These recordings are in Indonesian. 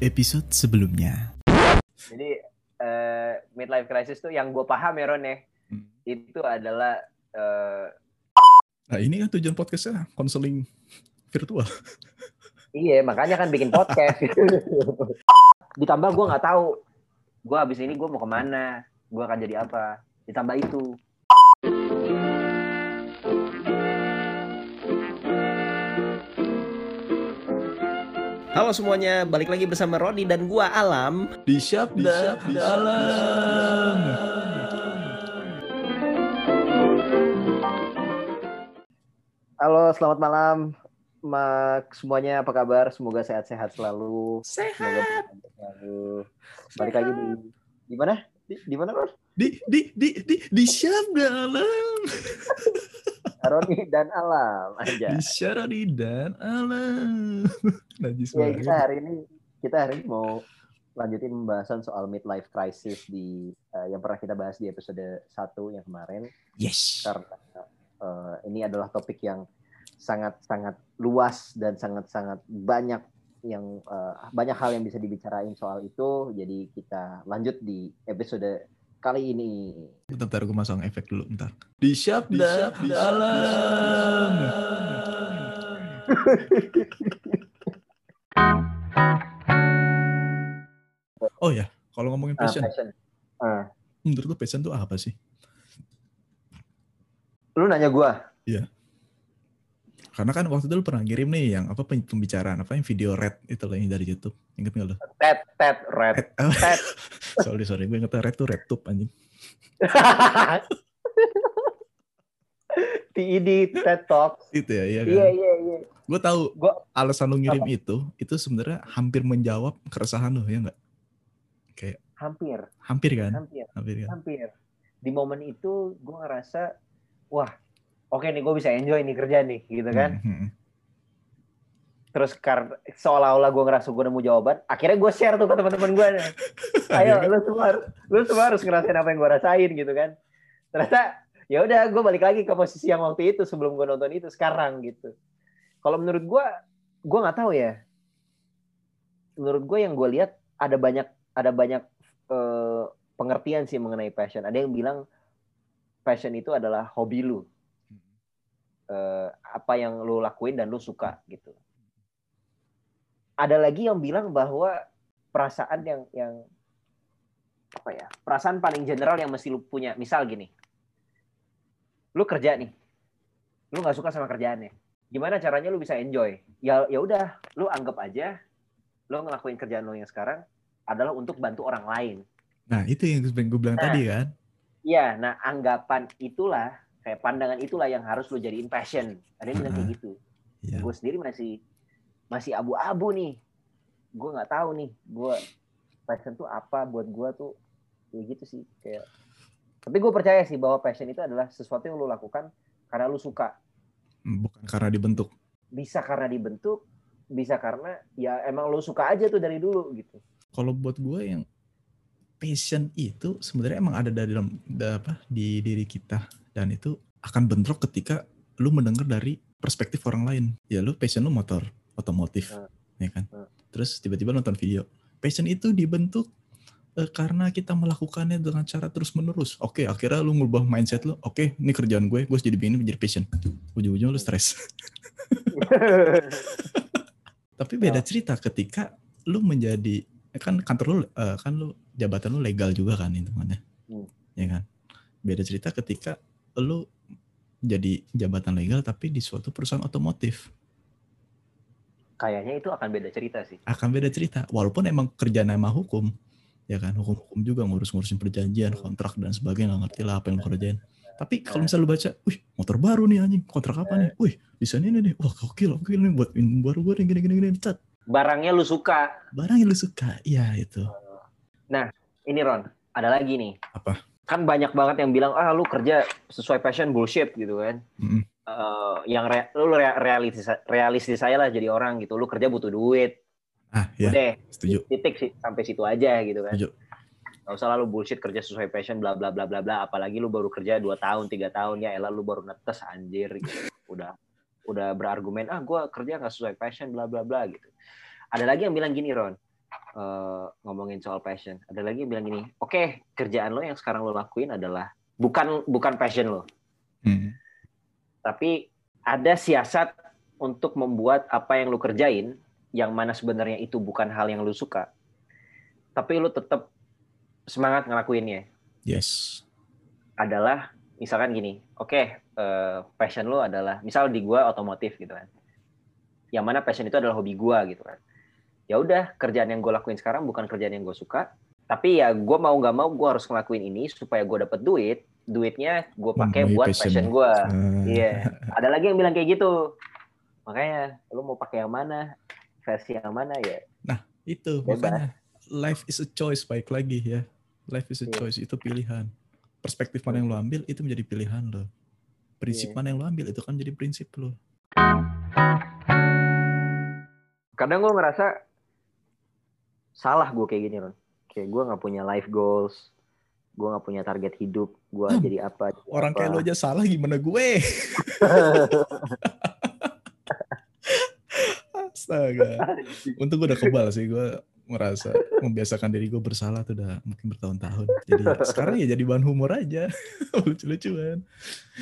episode sebelumnya. Jadi eh, midlife crisis tuh yang gue paham ya Ron ya, Hmm. itu adalah eh, Nah ini kan tujuan podcastnya konseling virtual. iya makanya kan bikin podcast. Ditambah gue nggak tahu, gue abis ini gue mau ke mana, gue akan jadi apa. Ditambah itu. Halo semuanya, balik lagi bersama Rodi dan gua Alam. Di Syabda Dalam. Halo, selamat malam. Mak semuanya apa kabar? Semoga sehat-sehat selalu. Semoga sehat selalu. Balik lagi di di mana? Di, di mana, Ron? Di di di di di Syabda Alam. Roni dan Alam aja. Di Syaroni dan Alam. Najis Ya, kita hari ini kita hari ini mau lanjutin pembahasan soal midlife crisis di eh, yang pernah kita bahas di episode 1 yang kemarin Yes. karena eh, ini adalah topik yang sangat-sangat luas dan sangat-sangat banyak yang eh, banyak hal yang bisa dibicarain soal itu. Jadi kita lanjut di episode kali ini. Bentar, bentar gue masang efek dulu, bentar. Di Syabda Dalam. Oh ya, kalau ngomongin Ah, passion, passion. Ah, menurut lu passion tuh apa sih? lu nanya gua. Karena kan waktu itu lu pernah ngirim nih yang apa pem- pembicaraan apa yang video red itu loh yang dari YouTube. Ingat nggak lu? Ted, Ted, Red. Red. Oh, Ted. sorry sorry, gue ingetnya red tuh red tube anjing. TED, TED Talk. Itu ya, iya kan. Iya, iya, iya. Gue tahu Gua alasan lu ngirim itu, itu sebenarnya hampir menjawab keresahan lu ya nggak? Kayak hampir, hampir kan? hampir, Hampir kan? hampir. Di momen itu gue ngerasa, wah, oke nih gue bisa enjoy nih kerja nih, gitu kan. Hmm, hmm, hmm. Terus karena seolah-olah gue ngerasa gue nemu jawaban, akhirnya gue share tuh ke teman-teman gue. Ayo, Akhirnya- lu semua, harus- lu semua harus ngerasain apa yang gue rasain gitu kan. Ternyata ya udah gue balik lagi ke posisi yang waktu itu sebelum gue nonton itu sekarang gitu. Kalau menurut gue, gue nggak tahu ya. Menurut gue yang gue lihat ada banyak ada banyak eh, pengertian sih mengenai passion. Ada yang bilang passion itu adalah hobi lu. Eh, apa yang lu lakuin dan lu suka gitu. Ada lagi yang bilang bahwa perasaan yang yang apa ya perasaan paling general yang mesti lu punya misal gini lu kerja nih lu nggak suka sama kerjaannya gimana caranya lu bisa enjoy ya ya udah lu anggap aja lu ngelakuin kerjaan lu yang sekarang adalah untuk bantu orang lain Nah itu yang gue bilang Nah. tadi kan. Iya, nah anggapan itulah kayak pandangan itulah yang harus lu jadiin passion. Ada yang bilang kayak Heeh. gitu. Iya. Gue sendiri masih masih abu-abu nih. Gue nggak tahu nih, gue passion tuh apa buat gue tuh ya gitu sih kayak. Tapi gue percaya sih bahwa passion itu adalah sesuatu yang lu lakukan karena lu suka. Bukan karena dibentuk. Bisa karena dibentuk, bisa karena ya emang lu suka aja tuh dari dulu gitu. Kalau buat gue yang passion itu sebenarnya emang ada dari dalam da- apa di diri kita dan itu akan bentrok ketika lu mendengar dari perspektif orang lain. Ya lu passion lu motor, otomotif, Hmm. ya kan. Hmm. Terus tiba-tiba nonton video. Passion itu dibentuk eh, karena kita melakukannya dengan cara terus menerus. Oke, akhirnya lu ngubah mindset lu. Oke, ini kerjaan gue, gue jadi begini menjadi passion. Ujung-ujung lu stres. Tapi beda Ya. cerita ketika lu menjadi kan kantor lu eh, kan lu jabatan lu legal juga kan hitungannya. Hmm. Ya kan? Beda cerita ketika lu jadi jabatan legal tapi di suatu perusahaan otomotif. Kayaknya itu akan beda cerita sih. Akan beda cerita. Walaupun emang kerja nama hukum. Ya kan, hukum-hukum juga ngurus-ngurusin perjanjian, kontrak dan sebagainya, nggak ngerti lah apa yang lu kerjain. Tapi kalau misalnya lu baca, wih motor baru nih anjing, kontrak apa nih? Wih desain ini nih, wah gokil, gokil nih buat ini baru gue nih gini-gini gini, cat. Barangnya lu suka. Barang yang lu suka, iya itu. Ini Ron, ada lagi nih. Apa? Kan banyak banget yang bilang ah lu kerja sesuai passion bullshit gitu kan Mm-mm. Eh, yang re- lu rea- realistis realistis saya lah jadi orang gitu lu kerja butuh duit Ah, ya, udah setuju. titik sih sampai situ aja gitu kan Setuju. Gak usah lah lu bullshit kerja sesuai passion bla bla bla bla bla apalagi lu baru kerja 2 tahun tiga tahun ya elah lu baru netes anjir gitu. udah udah berargumen ah gue kerja nggak sesuai passion bla bla bla gitu ada lagi yang bilang gini Ron uh, ngomongin soal passion. Ada lagi yang bilang gini, oke okay, kerjaan lo yang sekarang lo lakuin adalah bukan bukan passion lo, hmm. tapi ada siasat untuk membuat apa yang lo kerjain, yang mana sebenarnya itu bukan hal yang lo suka, tapi lo tetap semangat ngelakuinnya. Yes. Adalah misalkan gini, oke okay, uh, passion lo adalah misal di gua otomotif gitu kan, yang mana passion itu adalah hobi gua gitu kan ya udah kerjaan yang gue lakuin sekarang bukan kerjaan yang gue suka. Tapi ya gue mau nggak mau gue harus ngelakuin ini supaya gue dapet duit. Duitnya gue pakai hmm, buat passion, gue hmm. iya. Yeah. ada lagi yang bilang kayak gitu. Makanya lu mau pakai yang mana? Versi yang mana ya? Nah itu. Bebas. makanya life is a choice. Baik lagi ya. Life is a yeah. choice. Itu pilihan. Perspektif mana yang lo ambil itu menjadi pilihan lo prinsip yeah. mana yang lo ambil itu kan jadi prinsip lo kadang gue ngerasa salah gue kayak gini Ron. Kayak gue nggak punya life goals gue nggak punya target hidup gue hmm. jadi apa jadi orang apa. kayak lo aja salah gimana gue? Astaga. Untuk gue udah kebal sih gue merasa membiasakan diri gue bersalah tuh udah mungkin bertahun-tahun. Jadi sekarang ya jadi bahan humor aja. Lucu-lucuan.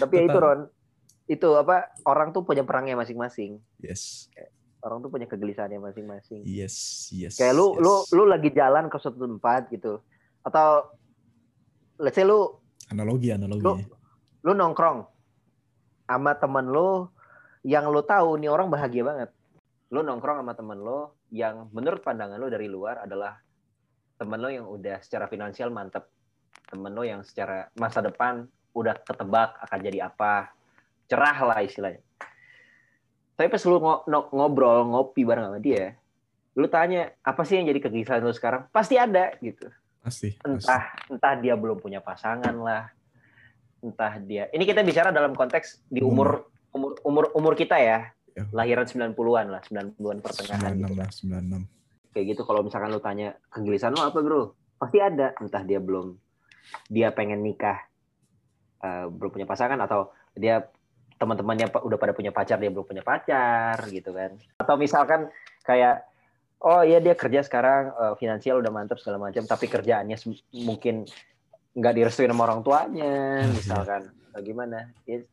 Tapi ya itu Ron. Itu apa orang tuh punya perangnya masing-masing. Yes orang tuh punya kegelisahannya masing-masing. Yes, yes. Kayak lu yes. lu lu lagi jalan ke suatu tempat gitu. Atau let's say lu analogi analogi. Lu, lu nongkrong sama temen lu yang lu tahu nih orang bahagia banget. Lu nongkrong sama temen lu yang menurut pandangan lu dari luar adalah temen lu yang udah secara finansial mantep. Temen lu yang secara masa depan udah ketebak akan jadi apa. Cerah lah istilahnya tapi pas lu ngobrol ngopi bareng sama dia lu tanya apa sih yang jadi kegelisahan lu sekarang? Pasti ada gitu. Pasti entah pasti. entah dia belum punya pasangan lah. Entah dia ini kita bicara dalam konteks di umur umur umur umur kita ya, ya. lahiran 90-an lah 90-an pertengahan 96 gitu. lah 96 kayak gitu kalau misalkan lu tanya kegelisahan lu apa bro? Pasti ada. Entah dia belum dia pengen nikah uh, belum punya pasangan atau dia teman-temannya udah pada punya pacar dia belum punya pacar gitu kan atau misalkan kayak oh iya dia kerja sekarang uh, finansial udah mantap segala macam tapi kerjaannya mungkin nggak direstuin sama orang tuanya hmm, iya. misalkan yeah. gimana ya,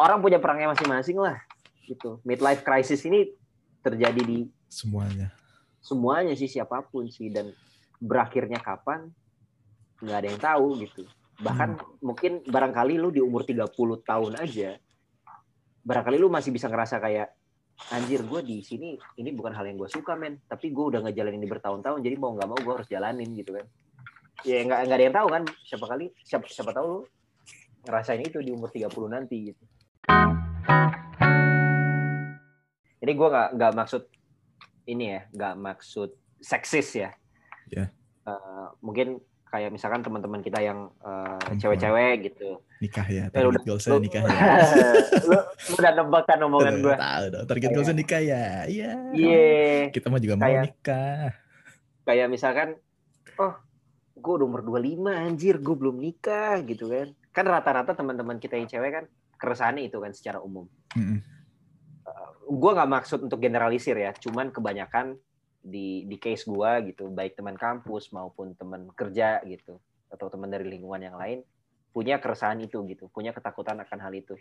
orang punya perangnya masing-masing lah gitu midlife crisis ini terjadi di semuanya semuanya sih siapa pun sih dan berakhirnya kapan nggak ada yang tahu gitu bahkan hmm. mungkin barangkali lu di umur 30 tahun aja barangkali lu masih bisa ngerasa kayak anjir gue di sini ini bukan hal yang gue suka men tapi gue udah ngejalanin ini bertahun-tahun jadi mau nggak mau gue harus jalanin gitu kan ya nggak nggak ada yang tahu kan siapa kali siapa siapa tahu lu ngerasain itu di umur 30 nanti gitu ini gue nggak nggak maksud ini ya nggak maksud seksis ya yeah. Ya. uh, mungkin kayak misalkan teman-teman kita yang uh, cewek-cewek gitu. Nikah ya target eh, goalsnya nikah ya. lu, lu udah nebak kan omongan gue tahu dong target goalsnya nikah ya? Iya. Yeah. kita mah juga kayak, mau nikah. kayak misalkan oh gue udah umur 25 anjir gue belum nikah gitu kan. Kan rata-rata teman-teman kita yang cewek kan keresahannya itu kan secara umum. Mm -hmm. uh, gue nggak maksud untuk generalisir ya cuman kebanyakan di di case gua gitu baik teman kampus maupun teman kerja gitu atau teman dari lingkungan yang lain punya keresahan itu gitu punya ketakutan akan hal itu.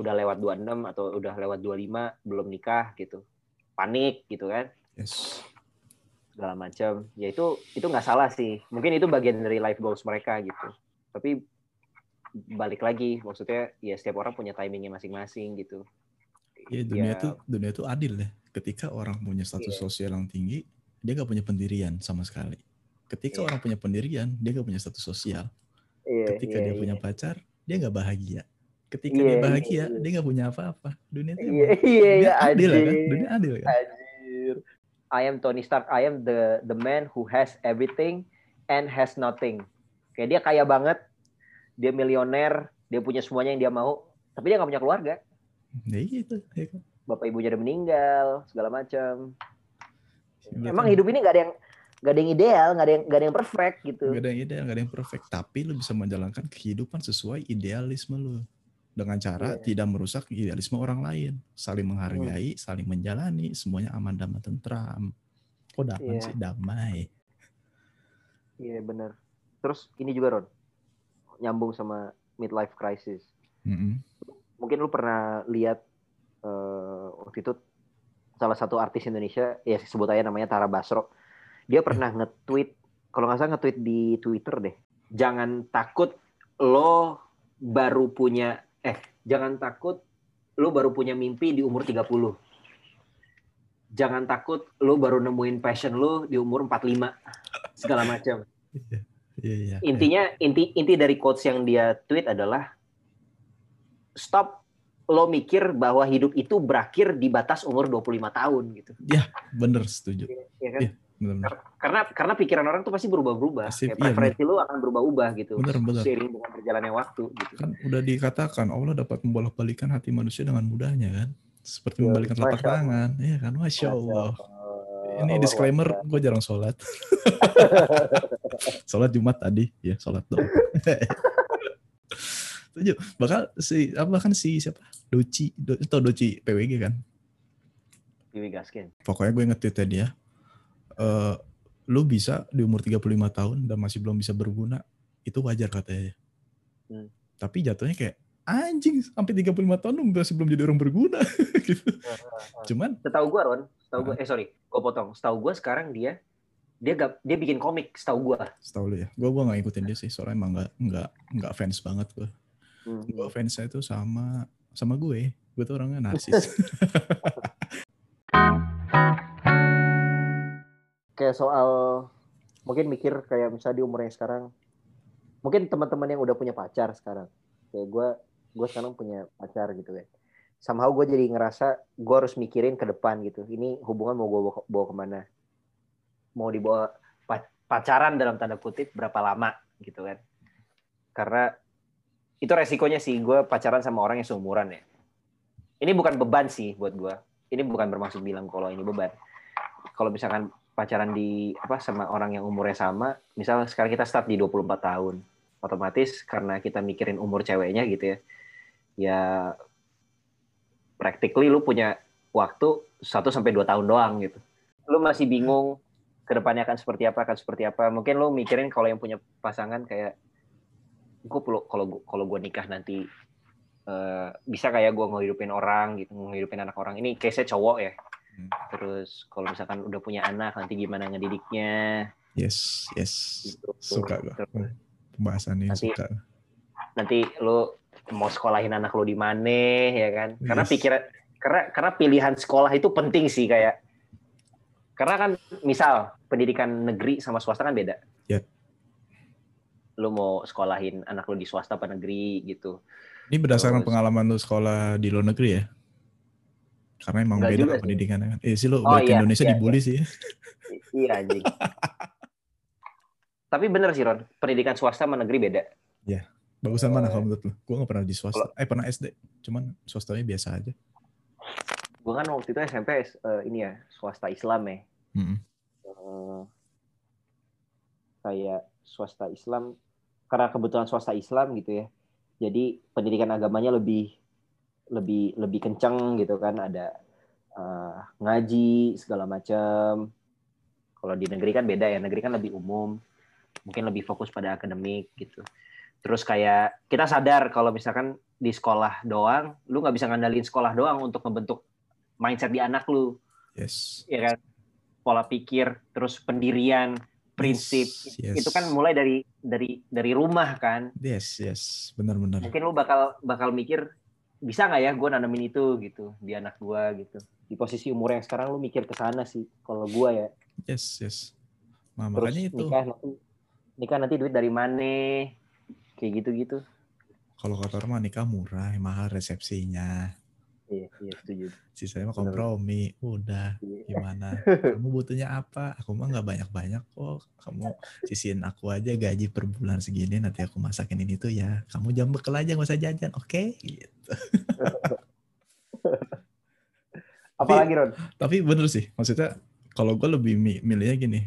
Udah lewat 26 atau udah lewat 25 belum nikah gitu panik gitu kan. Yes. segala macam. Ya itu itu nggak salah sih. Mungkin itu bagian dari life goals mereka gitu. Tapi balik lagi maksudnya ya setiap orang punya timingnya masing-masing gitu. Ya. dunia ya, tuh dunia tuh adil ya ketika orang punya status yeah. sosial yang tinggi, dia gak punya pendirian sama sekali. Ketika yeah. orang punya pendirian, dia gak punya status sosial. Yeah, ketika yeah, dia yeah. punya pacar, dia gak bahagia. Ketika yeah, dia bahagia, yeah, yeah. dia gak punya apa-apa. Dunia itu yeah, yeah, yeah, adil kan? Dunia adil kan? Adil. I am Tony Stark. I am the the man who has everything and has nothing. Kayak dia kaya banget, dia milioner, dia punya semuanya yang dia mau, tapi dia gak punya keluarga. Ya gitu, ya kan? Bapak ibunya udah meninggal segala macam emang hidup ini gak ada yang gak ada yang ideal gak ada yang gak ada yang perfect gitu gak ada yang ideal gak ada yang perfect tapi lu bisa menjalankan kehidupan sesuai idealisme lu dengan cara yeah. tidak merusak idealisme orang lain saling menghargai hmm. saling menjalani semuanya aman damai tentram Kok damai Iya. sih damai. Iya bener. Terus ini juga Ron, nyambung sama midlife crisis. Mm-mm. Mungkin lu pernah lihat eh, waktu itu salah satu artis Indonesia, ya sebut aja namanya Tara Basro. Dia pernah nge-tweet, kalau nggak salah nge-tweet di Twitter deh. Jangan takut lo baru punya, eh jangan takut lo baru punya mimpi di umur 30. Jangan takut lo baru nemuin passion lo di umur 45. Segala macam. Iya iya. intinya inti inti dari quotes yang dia tweet adalah stop lo mikir bahwa hidup itu berakhir di batas umur 25 tahun gitu. bener setuju. Ya kan? Iya. Bener-bener. Karena karena pikiran orang tuh pasti berubah-berubah. Pasti, Kayak iya, preferensi lo akan berubah-ubah gitu. Bener, bener. Seiring dengan berjalannya waktu gitu. Kan udah dikatakan Allah dapat membolak-balikan hati manusia dengan mudahnya kan. Seperti Ya, membalikan telapak Masya Allah. tangan. Iya kan, masya Allah. Eh, Ini Allah disclaimer, gue jarang sholat. sholat Jumat tadi, ya sholat dong. Setuju. Bakal si apa kan si siapa? Doci, Do, itu Doci PWG kan. Dewi Gaskin. Pokoknya gue nge-tweetnya dia. eh lu bisa di umur 35 tahun dan masih belum bisa berguna, itu wajar katanya. Hmm. Tapi jatuhnya kayak anjing sampai 35 tahun lu masih belum jadi orang berguna gitu. Cuman Setahu gue Ron, setahu gue eh sorry, gue potong. Setahu gue sekarang dia dia gak, dia bikin komik setahu gue. setahu lu ya, gue gua nggak ngikutin dia sih, soalnya emang nggak nggak nggak fans banget gue. Hmm. gue fansnya itu sama sama gue. Gue tuh orangnya narsis kayak soal mungkin mikir kayak misalnya di umur yang sekarang mungkin teman-teman yang udah punya pacar sekarang kayak gue gue sekarang punya pacar gitu kan somehow gue jadi ngerasa gue harus mikirin ke depan gitu. Ini hubungan mau gue bawa, bawa ke mana? Mau dibawa pa- pacaran dalam tanda kutip berapa lama gitu kan? Karena itu resikonya sih gue pacaran sama orang yang seumuran ya ini bukan beban sih buat gue ini bukan bermaksud bilang kalau ini beban kalau misalkan pacaran di apa sama orang yang umurnya sama, misal sekarang kita start di 24 tahun. Otomatis karena kita mikirin umur ceweknya gitu ya. Ya practically lu punya waktu 1 sampai 2 tahun doang gitu. Lu masih bingung ke depannya akan seperti apa, akan seperti apa. Mungkin lu mikirin kalau yang punya pasangan kayak gue perlu kalau kalau gue nikah nanti eh, bisa kayak gue ngehidupin orang gitu, ngehidupin anak orang. Ini case-nya cowok ya. Hmm. Terus kalau misalkan udah punya anak nanti gimana ngedidiknya yes yes gitu. suka gue Terus pembahasan ini Nanti- suka nanti lu mau sekolahin anak lu di mana ya kan? Karena Yes. pikiran karena karena pilihan sekolah itu penting sih kayak karena kan misal pendidikan negeri sama swasta kan beda. Yep. Lu mau sekolahin anak lu di swasta apa negeri gitu. ini berdasarkan Terus- pengalaman lu sekolah di luar negeri ya karena emang Enggak beda kan pendidikannya kan eh sih lu Oh, iya, Indonesia iya, dibully sih ya. Iya anjing. Tapi bener sih Ron, pendidikan swasta sama negeri beda. bagusan mana Eh. kalau menurut lu gue gak pernah di swasta eh pernah SD cuman swastanya biasa aja Gue kan waktu itu SMP eh, ini ya swasta Islam ya. Mm-mm. eh, kayak swasta Islam karena kebetulan swasta Islam gitu ya. Jadi pendidikan agamanya lebih lebih lebih kencang gitu kan. Ada eh, ngaji segala macam kalau di negeri kan beda ya. Negeri kan lebih umum. Mungkin lebih fokus pada akademik gitu. Terus kayak kita sadar kalau misalkan di sekolah doang lu nggak bisa ngandalin sekolah doang untuk membentuk mindset di anak lu. Yes. Ya kan? Pola pikir terus pendirian prinsip. Yes, itu kan mulai dari dari dari rumah kan. Yes yes. Benar-benar mungkin lu bakal bakal mikir bisa nggak ya gue nanamin itu? Gitu di anak gue gitu. Di posisi umur yang sekarang lu mikir ke sana sih kalau gue ya. Yes yes. Nah, terus makanya itu. nikah nanti nikah nanti duit dari mana? Kayak gitu gitu kalau kata orang mah nikah murah mahal resepsinya iya iya setuju. Sisanya mah Bener. kompromi. Udah Iya. gimana? Kamu butuhnya apa? Aku mah nggak banyak banyak kok. Kamu sisihin aku aja gaji per bulan segini nanti aku masakin ini tuh ya. Kamu jam bekal aja nggak usah jajan oke? Gitu. apalagi Ron? tapi bener sih maksudnya kalau gue lebih mi- milihnya gini.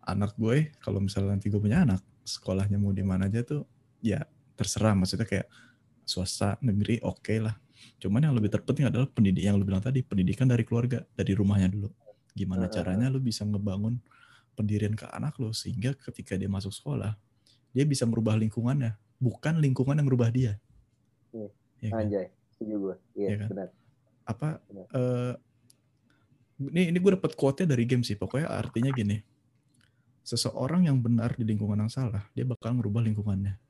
Anak gue kalau misalnya nanti gue punya anak sekolahnya mau di mana aja tuh ya terserah. Maksudnya kayak swasta negeri oke lah cuman yang lebih terpenting adalah pendidik yang lu bilang tadi pendidikan dari keluarga dari rumahnya dulu Gimana caranya lu bisa ngebangun pendirian ke anak lu sehingga ketika dia masuk sekolah, dia bisa merubah lingkungannya, bukan lingkungan yang merubah dia. Iya. Ya kan? Anjay, setuju gue. Iya, Iya kan? benar. Apa Benar. eh ini ini gue dapet quote-nya dari game sih. Pokoknya artinya gini. Seseorang yang benar di lingkungan yang salah, dia bakal merubah lingkungannya.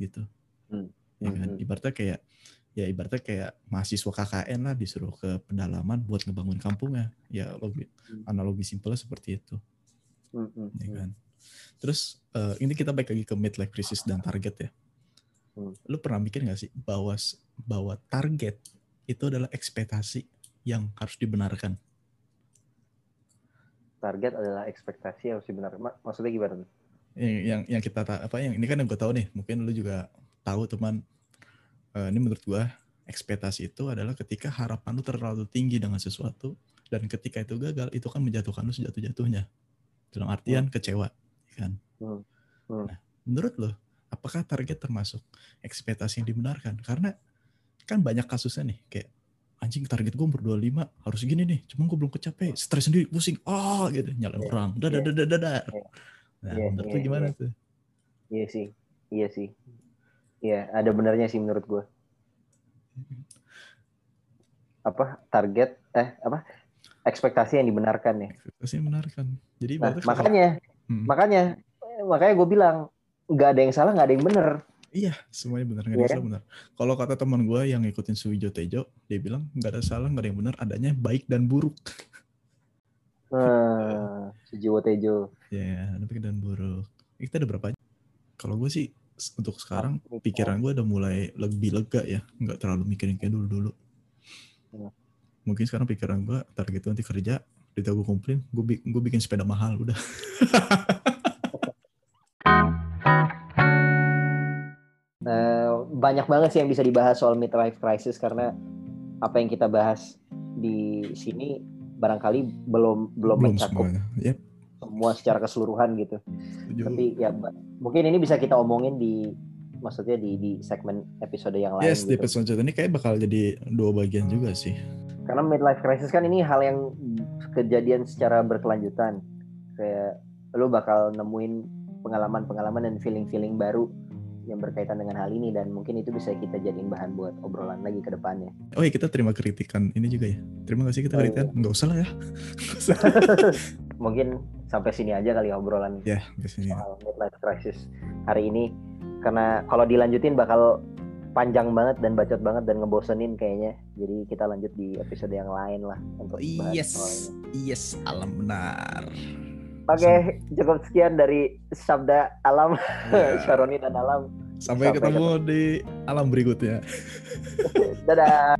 Gitu. Hmm. Ya kan? Hmm, hmm. Ibaratnya kayak ya ibaratnya kayak mahasiswa KKN lah disuruh ke pedalaman buat ngebangun kampungnya. Ya logi, Hmm. analogi simpelnya seperti itu. Hmm, hmm, ya hmm. kan. Terus eh, ini kita balik lagi ke midlife crisis dan target ya. Hmm. Lu pernah mikir nggak sih bahwa bahwa target itu adalah ekspektasi yang harus dibenarkan? Target adalah ekspektasi yang harus dibenarkan. Ma- Maksudnya gimana? Yang yang, yang kita ta- apa yang ini kan yang gue tahu nih, mungkin lu juga tahu teman. Eh, ini menurut gua ekspektasi itu adalah ketika harapan lu terlalu tinggi dengan sesuatu dan ketika itu gagal itu kan menjatuhkan lu sejatuh-jatuhnya. Dalam artian kecewa, ya kan? Hmm. Hmm. Nah, menurut lo, apakah target termasuk ekspektasi yang dibenarkan? Karena kan banyak kasusnya nih, kayak anjing target gue umur 25 harus gini nih, cuma gue belum kecapai, stres sendiri, pusing, oh gitu, nyalain Iya, orang, dadar, iya. dadar, dadar. Iya. Nah, Iya, menurut lo gimana iya. tuh? Iya sih, iya sih. Iya, ada benarnya sih menurut gue. Apa target? Eh, apa? Ekspektasi yang dibenarkan ya. Ekspektasi yang dibenarkan. Jadi Nah, kalau- makanya, Hmm. makanya, makanya gue bilang nggak ada yang salah, nggak ada yang benar. Iya, semuanya benar, nggak Iya ada yang salah benar. Kalau kata teman gue yang ngikutin Suwijo Tejo, dia bilang nggak ada salah, nggak ada yang benar, adanya baik dan buruk. Hmm, Sujiwo Tejo. Ya, ada baik dan buruk. Kita ada berapa aja? Kalau gue sih untuk sekarang pikiran gue udah mulai lebih lega ya, nggak terlalu mikirin kayak dulu dulu. Hmm. Mungkin sekarang pikiran gue target gue nanti kerja, duit gue kumpulin, gue gue bikin sepeda mahal udah. Eh, banyak banget sih yang bisa dibahas soal midlife crisis karena apa yang kita bahas di sini barangkali belum belum, Belum mencakup. Yep, semua secara keseluruhan gitu. setuju. Tapi ya mungkin ini bisa kita omongin di maksudnya di di segmen episode yang lain Yes, di gitu. episode selanjutnya ini kayak bakal jadi dua bagian juga sih. Karena midlife crisis kan ini hal yang kejadian secara berkelanjutan. Kayak lu bakal nemuin pengalaman-pengalaman dan feeling-feeling baru yang berkaitan dengan hal ini dan mungkin itu bisa kita jadiin bahan buat obrolan lagi ke depannya. Oh iya kita terima kritikan ini juga ya. Terima kasih kita Oh, kritikan. Nggak usah lah ya. Mungkin sampai sini aja kali obrolan ya, di sini. soal midlife crisis hari ini karena kalau dilanjutin bakal panjang banget dan bacot banget dan ngebosenin kayaknya. Jadi kita lanjut di episode yang lain lah untuk ini. yes, alam benar. Oke, cukup sekian dari Sabda Alam, Ya. Syaroni dan Alam. Sampai Sampai ketemu di alam berikutnya. Dadah.